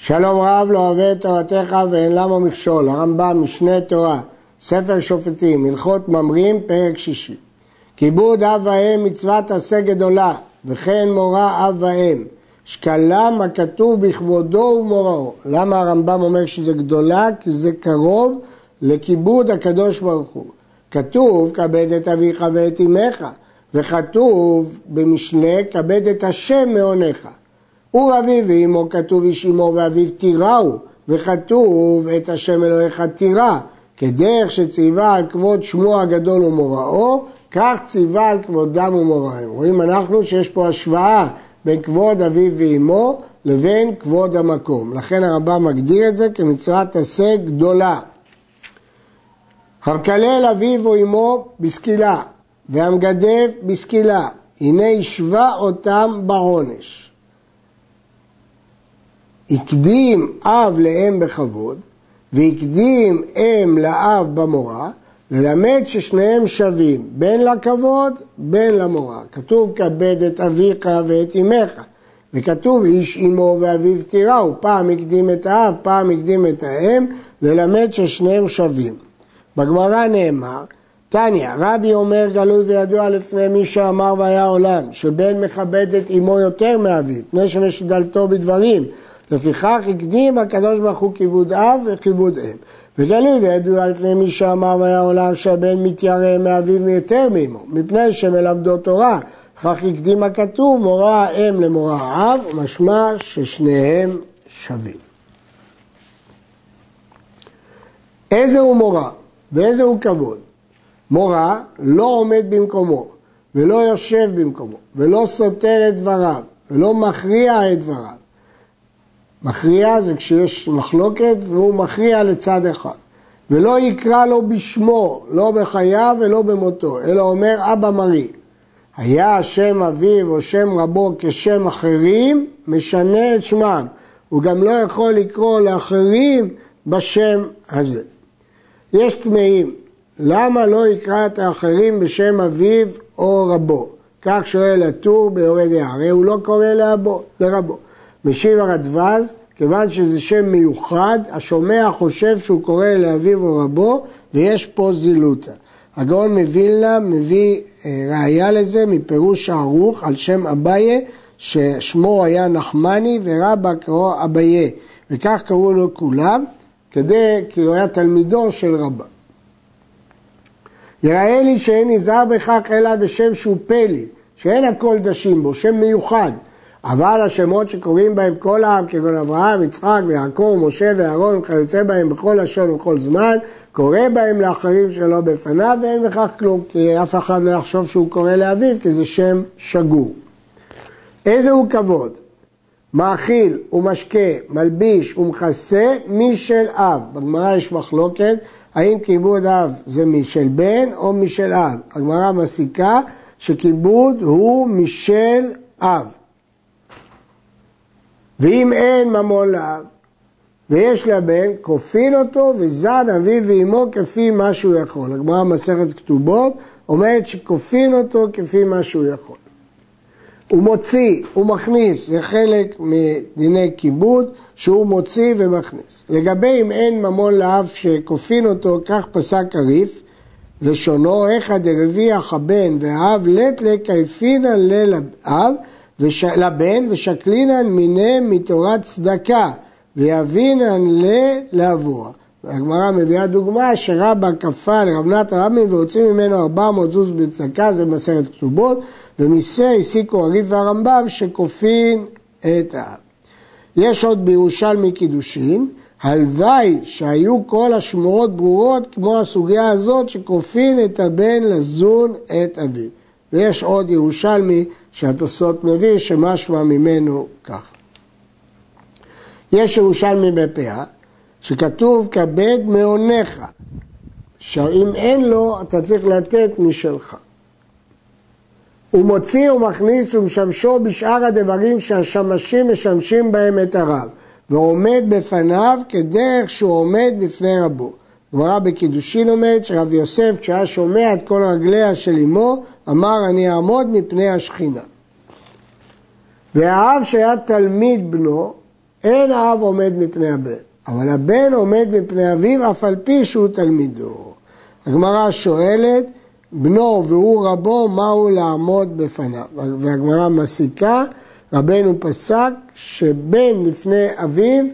שלום רב לא אוהב את תורתך ואין למה מכשול, הרמב"ם, משנה תורה, ספר שופטים, הלכות ממרים, פרק שישי. כיבוד אב ואם מצוות עשה גדולה, וכן מורה אב ואם. שקלם הכתוב בכבודו ומוראו. למה הרמב"ם אומר שזה גדולה? כי זה קרוב לכיבוד הקדוש ברוך הוא. כתוב, כבד את אביך ואת אמך, וכתוב במשנה, כבד את השם מעונך. ואביו ואמו כתוב איש אמו ואביו תיראו, וכתוב את השם אלוהיך תירא, כדרך שציווה על כבוד שמו הגדול ומוראו, כך ציווה על כבודם ומוראיהם. רואים אנחנו שיש פה השוואה בין כבוד אביו ואמו לבין כבוד המקום. לכן הרמב"ם מגדיר את זה כמצוות עשה גדולה. המקלל אביו או אמו בסקילה, והמגדף בסקילה, הנה השווה אותם בעונש. הקדים אב לאם בכבוד, והקדים אם לאב במורה, ללמד ששניהם שווים, בין לכבוד, בין למורה. כתוב כבד את אביך ואת אמך, וכתוב איש אמו ואביו תיראו, פעם הקדים את האב, פעם הקדים את האם, ללמד ששניהם שווים. בגמרא נאמר, תניא, רבי אומר גלוי וידוע לפני מי שאמר והיה עולם, שבן מכבד את אמו יותר מאביו, פני שמשדלתו בדברים, לפיכך הקדים הקדוש ברוך הוא כיבוד אב וכיבוד אם. וגלוי וידוע לפני מי שאמר והיה עולם שהבן מתיירא מאביו יותר מאמו, מפני שמלמדו תורה. כך הקדים הכתוב מורה האם למורה האב, משמע ששניהם שווים. איזה הוא מורה ואיזה הוא כבוד? מורה לא עומד במקומו ולא יושב במקומו ולא סותר את דבריו ולא מכריע את דבריו מכריע זה כשיש מחלוקת והוא מכריע לצד אחד. ולא יקרא לו בשמו, לא בחייו ולא במותו, אלא אומר אבא מרי. היה שם אביו או שם רבו כשם אחרים, משנה את שמם. הוא גם לא יכול לקרוא לאחרים בשם הזה. יש טמאים, למה לא יקרא את האחרים בשם אביו או רבו? כך שואל הטור ביורד הרי הוא לא קורא לאבו, לרבו. משיב הרדווז, כיוון שזה שם מיוחד, השומע חושב שהוא קורא לאביו או רבו, ויש פה זילותא. הגאון מווילנה מביא אה, ראיה לזה מפירוש הערוך על שם אביי, ששמו היה נחמני ורבא קראו אביי, וכך קראו לו כולם, כדי, כי הוא היה תלמידו של רבא. יראה לי שאין נזהר בכך אלא בשם שהוא פלי, שאין הכל דשים בו, שם מיוחד. אבל השמות שקוראים בהם כל העם, כגון אברהם, יצחק ויעקב, משה ואהרון, וכיוצא בהם בכל לשון ובכל זמן, קורא בהם לאחרים שלא בפניו, ואין בכך כלום, כי אף אחד לא יחשוב שהוא קורא לאביו, כי זה שם שגור. איזה הוא כבוד? מאכיל ומשקה, מלביש ומכסה משל אב. בגמרא יש מחלוקת האם כיבוד אב זה משל בן או משל אב. הגמרא מסיקה שכיבוד הוא משל אב. ואם אין ממון לאב ויש לבן, כופין אותו וזן אביו ואמו כפי מה שהוא יכול. הגמרא מסכת כתובות אומרת שכופין אותו כפי מה שהוא יכול. הוא מוציא, הוא מכניס, זה חלק מדיני כיבוד שהוא מוציא ומכניס. לגבי אם אין ממון לאב שכופין אותו, כך פסק הריף, לשונו, איכא דרביח הבן והאב לט לקייפינא ללאב וש... לבן ושקלינן מיניהם מתורת צדקה ויבינן לאבוה. הגמרא מביאה דוגמה שרבא כפה לרב נתן רבין והוציא ממנו 400 זוז בצדקה, זה במסכת כתובות, ומזה הסיקו הריב והרמב"ם שכופין את האב. יש עוד בירושלמי קידושין, הלוואי שהיו כל השמורות ברורות כמו הסוגיה הזאת שכופין את הבן לזון את אביו. ויש עוד ירושלמי שהתוספות מביא שמשמע ממנו כך. יש ירושלמי בפאה שכתוב כבד מעונך, שאם אין לו אתה צריך לתת משלך. הוא מוציא ומכניס ומשמשו בשאר הדברים שהשמשים משמשים בהם את הרב, ועומד בפניו כדרך שהוא עומד בפני רבו. גמרא בקידושין אומרת שרב יוסף כשהיה שומע את כל רגליה של אמו אמר אני אעמוד מפני השכינה. והאב שהיה תלמיד בנו אין האב עומד מפני הבן, אבל הבן עומד מפני אביו אף על פי שהוא תלמידו. הגמרא שואלת, בנו והוא רבו, מהו לעמוד בפניו? והגמרא מסיקה, רבנו פסק שבן לפני אביו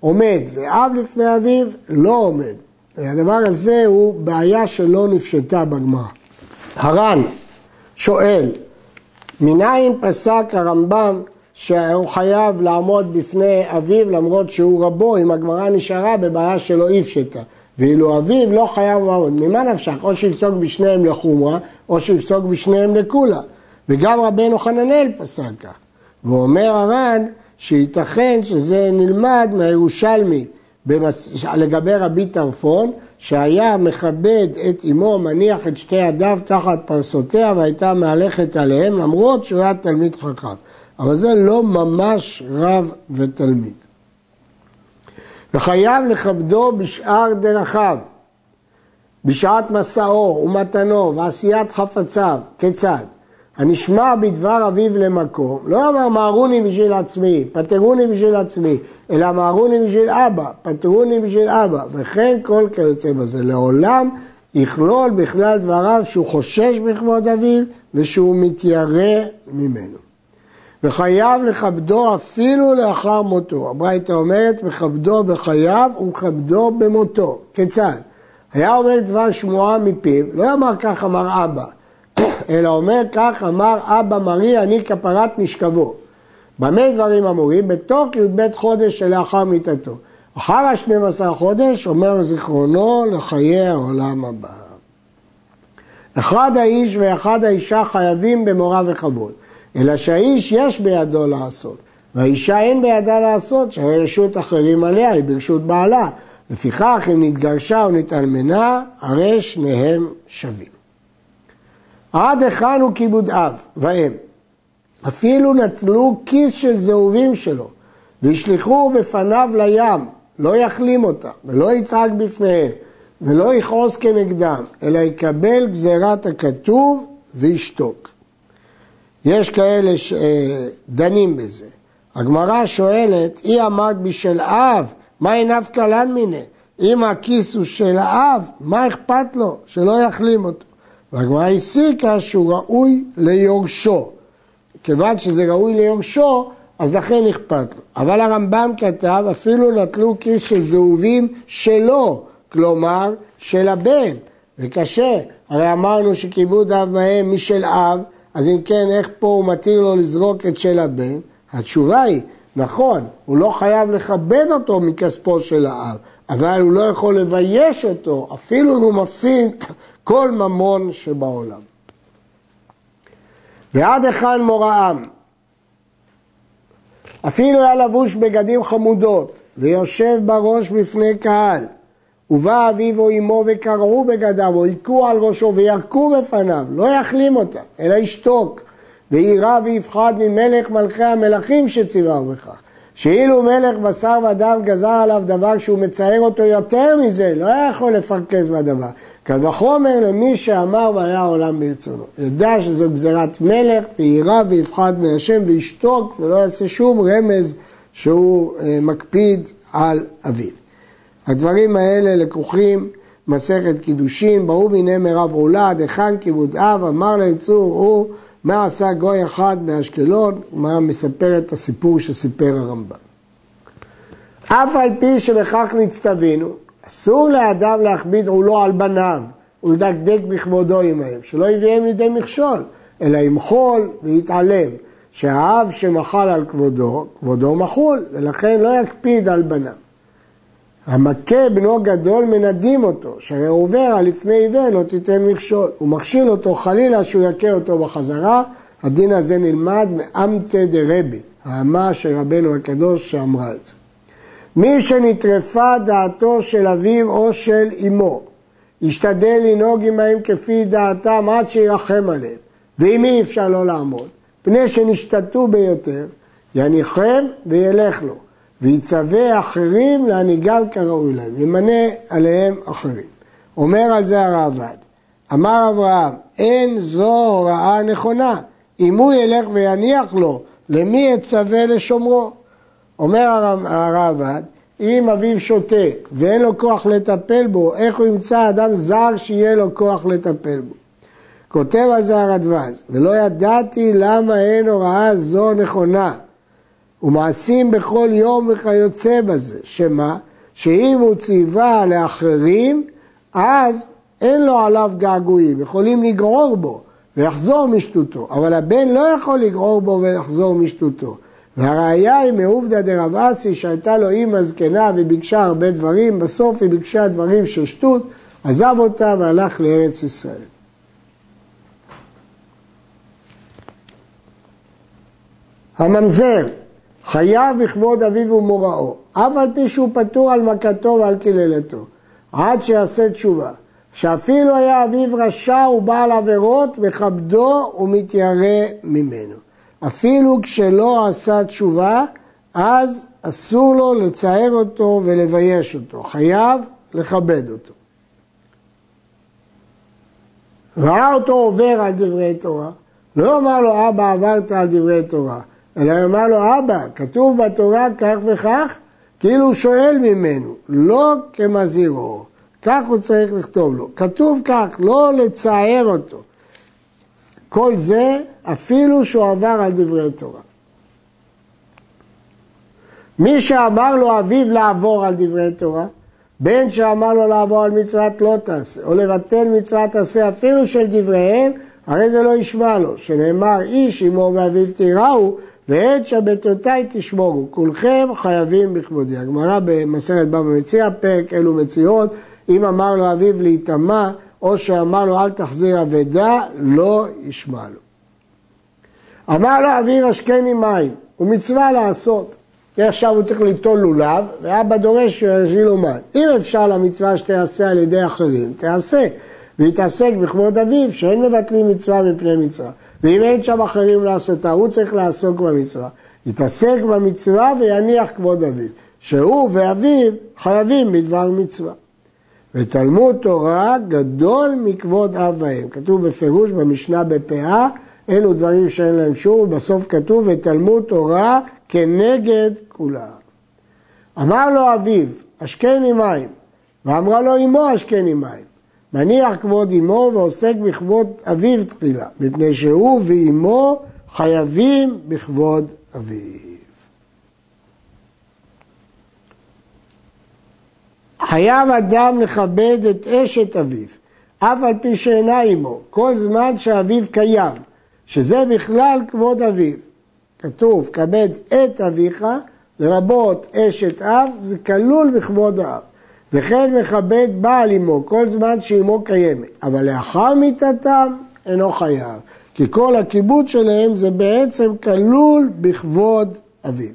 עומד, ואב לפני אביו לא עומד. והדבר הזה הוא בעיה שלא נפשטה בגמרא. הר"ן שואל, מניין פסק הרמב"ם שהוא חייב לעמוד בפני אביו למרות שהוא רבו, אם הגמרא נשארה בבעיה שלא הפשטה. ואילו אביו לא חייב לעמוד. ממה נפשך? או שיפסוק בשניהם לחומרה, או שיפסוק בשניהם לקולה. וגם רבנו חננאל פסק כך. ואומר הר"ן שייתכן שזה נלמד מהירושלמי במס... לגבי רבי טרפון, שהיה מכבד את אמו, מניח את שתי ידיו תחת פרסותיה והייתה מהלכת עליהם, למרות שהוא היה תלמיד חכם. אבל זה לא ממש רב ותלמיד. וחייב לכבדו בשאר דרכיו, בשעת מסעו ומתנו ועשיית חפציו. כיצד? הנשמע בדבר אביו למקום, לא אמר מהרוני בשביל עצמי, פטרוני בשביל עצמי, אלא מהרוני בשביל אבא, פטרוני בשביל אבא, וכן כל כיוצא בזה. לעולם יכלול בכלל דבריו שהוא חושש בכבוד אביו ושהוא מתיירא ממנו. וחייב לכבדו אפילו לאחר מותו. הברייתא אומרת, מכבדו בחייו ומכבדו במותו. כיצד? היה אומר דבר שמועה מפיו, לא אמר כך אמר אבא, אלא אומר כך אמר אבא מרי אני כפרת משכבו. במה דברים אמורים? בתוך י"ב חודש שלאחר מיתתו. אחר השנים עשר חודש אומר זיכרונו לחיי העולם הבא. אחד האיש ואחד האישה חייבים במורא וכבוד. אלא שהאיש יש בידו לעשות, והאישה אין בידה לעשות, שהרי רשות אחרים עליה היא ברשות בעלה. לפיכך, אם נתגרשה או נתאלמנה, הרי שניהם שווים. עד היכן הוא כיבוד אב ואם. אפילו נטלו כיס של זהובים שלו וישלחו בפניו לים, לא יחלים אותם ולא יצעק בפניהם ולא יכעוס כנגדם, אלא יקבל גזירת הכתוב וישתוק. יש כאלה שדנים בזה. הגמרא שואלת, אי אמרת בשל אב, מה אב קלן מיניה? אם הכיס הוא של האב, מה אכפת לו? שלא יחלים אותו. והגמרא הסיקה שהוא ראוי ליורשו. כיוון שזה ראוי ליורשו, אז לכן אכפת לו. אבל הרמב"ם כתב, אפילו נטלו כיס של זהובים שלו, כלומר של הבן. זה קשה, הרי אמרנו שכיבוד אב מהם משל אב, אז אם כן, איך פה הוא מתיר לו לזרוק את של הבן? התשובה היא, נכון, הוא לא חייב לכבד אותו מכספו של האב, אבל הוא לא יכול לבייש אותו, אפילו אם הוא מפסיד כל ממון שבעולם. ועד היכן מוראם? אפילו היה לבוש בגדים חמודות ויושב בראש בפני קהל ובא אביו או אמו וקרעו בגדיו, או היכו על ראשו וירקו בפניו, לא יחלים אותם, אלא ישתוק, ויירא ויפחד ממלך מלכי המלכים שציווהו בכך. שאילו מלך בשר ודם גזר עליו דבר שהוא מצייר אותו יותר מזה, לא היה יכול לפרכז בדבר. קל וחומר למי שאמר והיה העולם ברצונו. ידע שזו גזירת מלך, ויירא ויפחד מהשם וישתוק ולא יעשה שום רמז שהוא אה, מקפיד על אביו. הדברים האלה לקוחים מסכת קידושין, ברור מיני מרב עולד, היכן כיבוד אב, אמר להם צור הוא, מה עשה גוי אחד באשקלון, מה מספר את הסיפור שסיפר הרמב"ם. אף על פי שבכך נצטווינו, אסור לאדם להכביד עולו על בניו ולדקדק בכבודו עמהם, שלא יביאם לידי מכשול, אלא ימחול ויתעלם, שהאב שמחל על כבודו, כבודו מחול, ולכן לא יקפיד על בניו. המכה בנו גדול מנדים אותו, שהרי עובר על לפני עיוור לא תיתן מכשול. הוא מכשיל אותו חלילה שהוא יכה אותו בחזרה, הדין הזה נלמד מאמתא דרבי, האמה של רבנו הקדוש שאמרה את זה. מי שנטרפה דעתו של אביו או של אמו, ישתדל לנהוג עמהם כפי דעתם עד שירחם עליהם, ואם אי אפשר לא לעמוד, פני שנשתתו ביותר, יניחם וילך לו. ויצווה אחרים להנהיגם כראוי להם, ימנה עליהם אחרים. אומר על זה הרעב"ד, אמר אברהם, אין זו הוראה נכונה, אם הוא ילך ויניח לו, למי יצווה לשומרו? אומר הרעב"ד, אם אביו שותה ואין לו כוח לטפל בו, איך הוא ימצא אדם זר שיהיה לו כוח לטפל בו? כותב על זה הרדווז, ולא ידעתי למה אין הוראה זו נכונה, ומעשים בכל יום וכיוצא בזה, שמה? שאם הוא ציווה לאחרים, אז אין לו עליו געגועים, יכולים לגרור בו ויחזור משטותו, אבל הבן לא יכול לגרור בו ולחזור משטותו. והראיה היא מעובדא דרב אסי שהייתה לו אימא זקנה וביקשה הרבה דברים, בסוף היא ביקשה דברים של שטות, עזב אותה והלך לארץ ישראל. הממזר חייב בכבוד אביו ומוראו, אף על פי שהוא פטור על מכתו ועל קללתו, עד שיעשה תשובה. שאפילו היה אביו רשע ובעל עבירות, מכבדו ומתיירא ממנו. אפילו כשלא עשה תשובה, אז אסור לו לצער אותו ולבייש אותו, חייב לכבד אותו. ראה אותו עובר על דברי תורה, לא אמר לו אבא עברת על דברי תורה, אלא אמר לו אבא, כתוב בתורה כך וכך, כאילו הוא שואל ממנו, לא כמזהירו, כך הוא צריך לכתוב לו. כתוב כך, לא לצער אותו. כל זה אפילו שהוא עבר על דברי תורה. מי שאמר לו אביו לעבור על דברי תורה, בין שאמר לו לעבור על מצוות לא תעשה, או לבטל מצוות תעשה אפילו של דבריהם, הרי זה לא ישמע לו, שנאמר איש אמו ואביו תיראו, ועת שבתותיי תשמורו, כולכם חייבים בכבודי. הגמרא במסכת בבא מציע, פרק אלו מציאות, אם אמר לו אביו להיטמע, או שאמר לו אל תחזיר אבדה, לא ישמע לו. אמר לו אביו השקני מים, הוא מצווה לעשות. עכשיו הוא צריך ליטול לולב, ואבא דורש שיביא לו מים. אם אפשר למצווה שתיעשה על ידי אחרים, תיעשה. ויתעסק בכבוד אביו, שאין מבטלים מצווה מפני מצווה. ואם אין שם אחרים לעשותה, הוא צריך לעסוק במצווה. יתעסק במצווה ויניח כבוד אביו. שהוא ואביו חייבים בדבר מצווה. ותלמוד תורה גדול מכבוד אב ואם. כתוב בפירוש במשנה בפאה, אלו דברים שאין להם שור, ובסוף כתוב ותלמוד תורה כנגד כולם. אמר לו אביו, השקני מים, ואמרה לו אמו השקני מים. מניח כבוד אמו ועוסק בכבוד אביו תחילה, מפני שהוא ואמו חייבים בכבוד אביו. חייב אדם לכבד את אשת אביו, אף על פי שאינה עמו, כל זמן שאביו קיים, שזה בכלל כבוד אביו. כתוב, כבד את אביך, לרבות אשת אב, זה כלול בכבוד האב. וכן מכבד בעל אמו כל זמן שאמו קיימת, אבל לאחר מיתתם אינו חייב, כי כל הכיבוד שלהם זה בעצם כלול בכבוד אביו.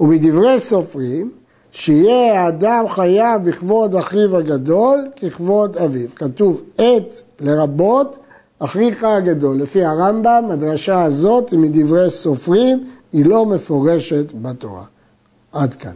ומדברי סופרים, שיהיה האדם חייב בכבוד אחיו הגדול ככבוד אביו. כתוב את לרבות אחיך הגדול. לפי הרמב"ם, הדרשה הזאת היא מדברי סופרים, היא לא מפורשת בתורה. עד כאן.